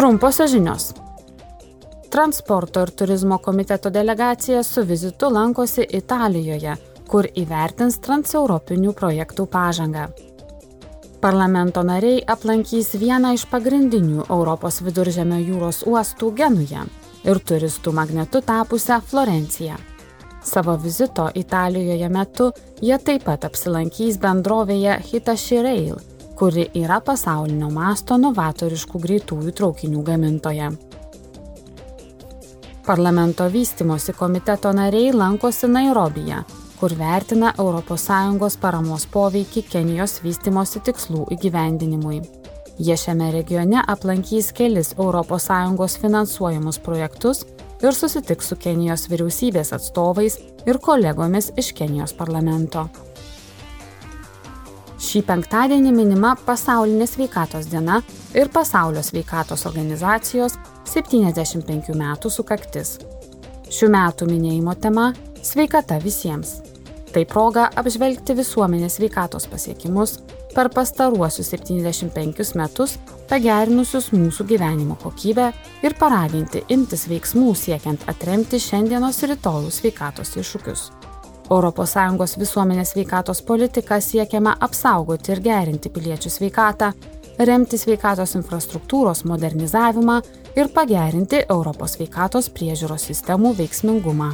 Trumposios žinios. Transporto ir turizmo komiteto delegacija su vizitu lankosi Italijoje, kur įvertins transeuropinių projektų pažangą. Parlamento nariai aplankys vieną iš pagrindinių Europos viduržėmio jūros uostų Genuje ir turistų magnetu tapusią Florenciją. Savo vizito Italijoje metu jie taip pat apsilankys bendrovėje Hitachi Rail, kuri yra pasaulinio masto novatoriškų greitųjų traukinių gamintoja. Parlamento vystimosi komiteto nariai lankosi Nairobije, kur vertina ES paramos poveikį Kenijos vystimosi tikslų įgyvendinimui. Jie šiame regione aplankys kelis ES finansuojamus projektus ir susitiks su Kenijos vyriausybės atstovais ir kolegomis iš Kenijos parlamento. Šį penktadienį minima Pasaulinė sveikatos diena ir Pasaulio sveikatos organizacijos 75 metų sukaktis. Šių metų minėjimo tema - sveikata visiems. Tai proga apžvelgti visuomenės sveikatos pasiekimus per pastaruosius 75 metus pagerinusius mūsų gyvenimo kokybę ir paraginti imtis veiksmų siekiant atremti šiandienos ir rytojų sveikatos iššūkius. ES visuomenės sveikatos politika siekiama apsaugoti ir gerinti piliečių sveikatą, remti sveikatos infrastruktūros modernizavimą ir pagerinti Europos sveikatos priežiūros sistemų veiksmingumą.